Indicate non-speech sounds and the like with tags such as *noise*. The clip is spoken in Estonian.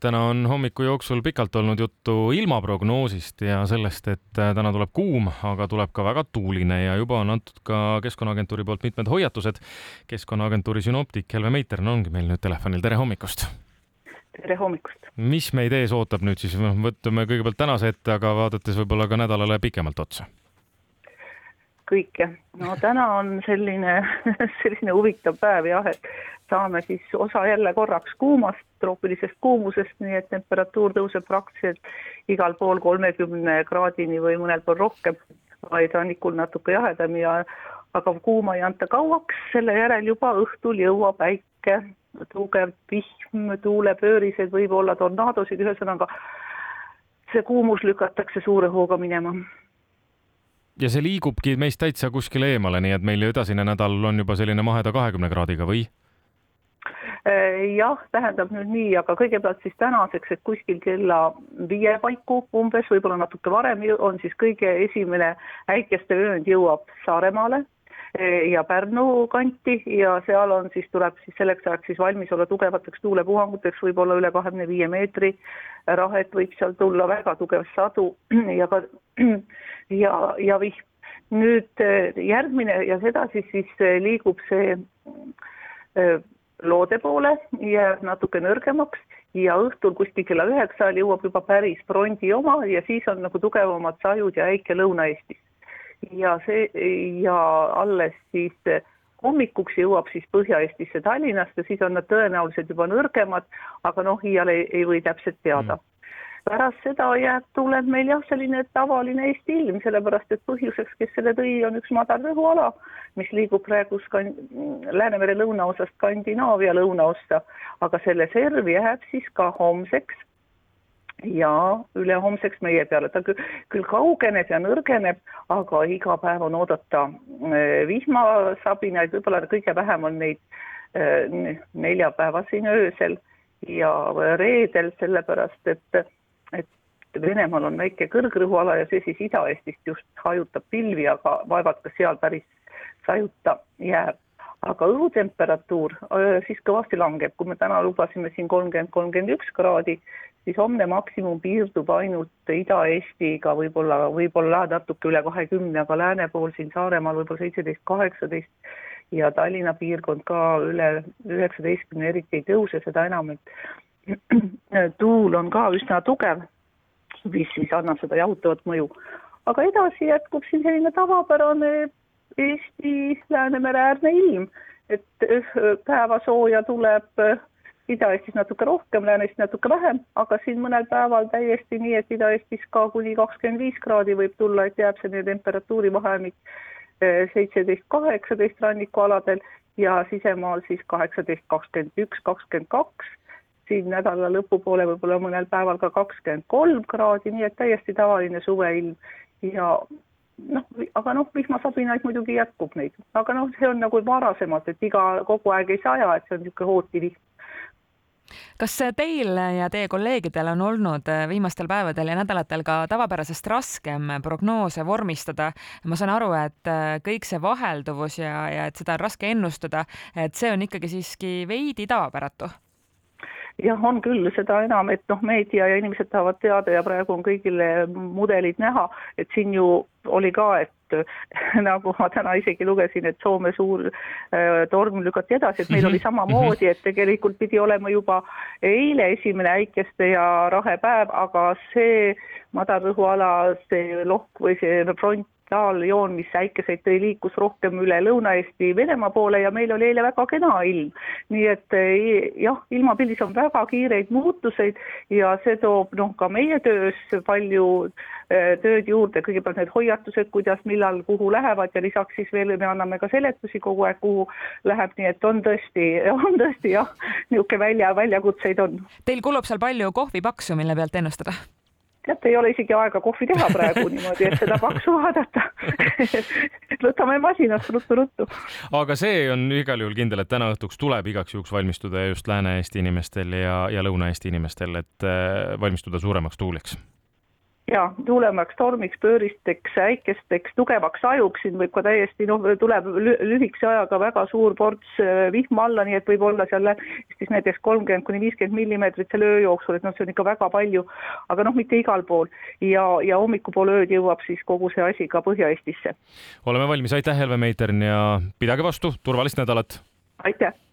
täna on hommiku jooksul pikalt olnud juttu ilmaprognoosist ja sellest, et täna tuleb kuum, aga tuleb ka väga tuuline ja juba on antud ka Keskkonnaagentuuri poolt mitmed hoiatused. keskkonnaagentuuri sünoptik Helve Meitern ongi meil nüüd telefonil, tere hommikust! tere hommikust! mis meid ees ootab nüüd siis, võtame kõigepealt tänase ette, aga vaadates võib-olla ka nädalale pikemalt otsa? Kõike, no täna on selline *laughs* selline huvitav päev jah, et saame siis osa jälle korraks kuumast, troopilisest kuumusest, nii et temperatuur tõuseb praktiliselt igal pool kolmekümne kraadini või mõnel pool rohkem, vaid rannikul natuke jahedam ja aga kuuma ei anta kauaks, selle järel juba õhtul jõuab äike, tugev vihm, tuulepöörised, võib-olla tornaadosid, ühesõnaga see kuumus lükatakse suure hooga minema ja see liigubki meist täitsa kuskile eemale, nii et meil edasine nädal on juba selline maheda kahekümne kraadiga või? Äh, jah, tähendab nüüd nii, aga kõigepealt siis tänaseks, et kuskil kella viie paiku umbes, võib-olla natuke varem on siis kõige esimene äikeste vöönd jõuab Saaremaale ja Pärnu kanti ja seal on siis, tuleb siis selleks ajaks siis valmis olla tugevateks tuulepuhanguteks, võib-olla üle kahekümne viie meetri. rahet võib seal tulla väga tugev sadu *clears throat* ja ka *clears throat* ja, ja vihm. nüüd äh, järgmine ja sedasi siis liigub see loode poole, jääb natuke nõrgemaks ja õhtul kuskil kella üheksa ajal jõuab juba päris frondi oma ja siis on nagu tugevamad sajud ja äike Lõuna-Eestis. Ja see ja alles siis hommikuks jõuab siis Põhja-Eestisse Tallinnast ja siis on nad tõenäoliselt juba nõrgemad, aga noh, iial ei, ei või täpselt teada. Mm. Pärast seda jääb, tuleb meil jah, selline tavaline Eesti ilm, sellepärast et põhjuseks, kes selle tõi, on üks madal rõhuala, mis liigub praegu skan-, Läänemere lõunaosast Skandinaavia lõunaossa, aga see reserv jääb siis ka homseks ja ülehomseks meie peale, ta küll, küll kaugeneb ja nõrgeneb, aga iga päev on oodata äh, vihmasabinaid, võib-olla kõige vähem on neid äh, neljapäevaseni öösel ja reedel, sellepärast et et Venemaal on väike kõrgrõhuala ja see siis Ida-Eestist just hajutab pilvi, aga vaevalt ka seal päris sajuta jääb. aga õhutemperatuur siis kõvasti langeb, kui me täna lubasime siin kolmkümmend, kolmkümmend üks kraadi, siis homne maksimum piirdub ainult Ida-Eestiga võib-olla, võib-olla natuke üle kahekümne, aga lääne pool siin Saaremaal võib-olla seitseteist, kaheksateist ja Tallinna piirkond ka üle üheksateistkümne eriti ei tõuse, seda enam, et *clears throat* tuul on ka üsna tugev, mis siis annab seda jahutavat mõju. aga edasi jätkub siin selline tavapärane Eesti Läänemere äärne ilm, et äh, päevasooja tuleb äh, Ida-Eestis natuke rohkem, Lääne-Eestis natuke vähem, aga siin mõnel päeval täiesti nii, et Ida-Eestis ka kuni kakskümmend viis kraadi võib tulla, et jääb selline temperatuurivahemik äh, seitseteist, kaheksateist rannikualadel ja sisemaal siis kaheksateist, kakskümmend üks, kakskümmend kaks. Siin nädala lõpupoole võib-olla mõnel päeval ka kakskümmend kolm kraadi, nii et täiesti tavaline suveilm. Ja noh, aga noh, vihmasabinaid muidugi jätkub neid, aga noh, see on nagu varasemalt, et iga, kogu aeg ei saja, et see on niisugune hooti vihm kas teil ja teie kolleegidel on olnud viimastel päevadel ja nädalatel ka tavapärasest raskem prognoose vormistada? ma saan aru, et kõik see vahelduvus ja, ja et seda on raske ennustada, et see on ikkagi siiski veidi tavapäratu jah, on küll, seda enam, et noh, meedia ja inimesed tahavad teada ja praegu on kõigile mudelid näha, et siin ju oli ka, et *laughs* nagu ma täna isegi lugesin, et Soome suur äh, torm lükati edasi, et meil mm -hmm. oli samamoodi, et tegelikult pidi olema juba eile esimene äikeste ja rahe päev, aga see madalrõhuala, see lohk või see front taaljoon, mis äikeseid tõi, liikus rohkem üle Lõuna-Eesti Venemaa poole ja meil oli eile väga kena ilm. nii et eh, jah, ilmapildis on väga kiireid muutuseid ja see toob noh, ka meie töös palju eh, tööd juurde, kõigepealt need hoiatused, kuidas, millal, kuhu lähevad ja lisaks siis veel me anname ka seletusi kogu aeg, kuhu läheb, nii et on tõesti, *laughs* on tõesti jah, niisugune välja, väljakutseid on. Teil kulub seal palju kohvipaksu, mille pealt ennustada? Teate, ei ole isegi aega kohvi teha praegu *laughs* niimoodi, et seda paksu vaadata *laughs* võtame masinast ruttu-ruttu. aga see on igal juhul kindel, et täna õhtuks tuleb igaks juhuks valmistuda just Lääne-Eesti inimestel ja, ja Lõuna-Eesti inimestel, et äh, valmistuda suuremaks tuuliks ja tuulevaks tormiks, pööristeks, äikesteks, tugevaks ajuks, siin võib ka täiesti noh, tuleb lühikese ajaga väga suur ports äh, vihma alla, nii et võib olla seal Eestis näiteks kolmkümmend kuni viiskümmend millimeetrit selle öö jooksul, et noh, see on ikka väga palju, aga noh, mitte igal pool ja, ja hommikupoole ööd jõuab siis kogu see asi ka Põhja-Eestisse. oleme valmis, aitäh, Helve Meitern ja pidage vastu, turvalist nädalat! aitäh!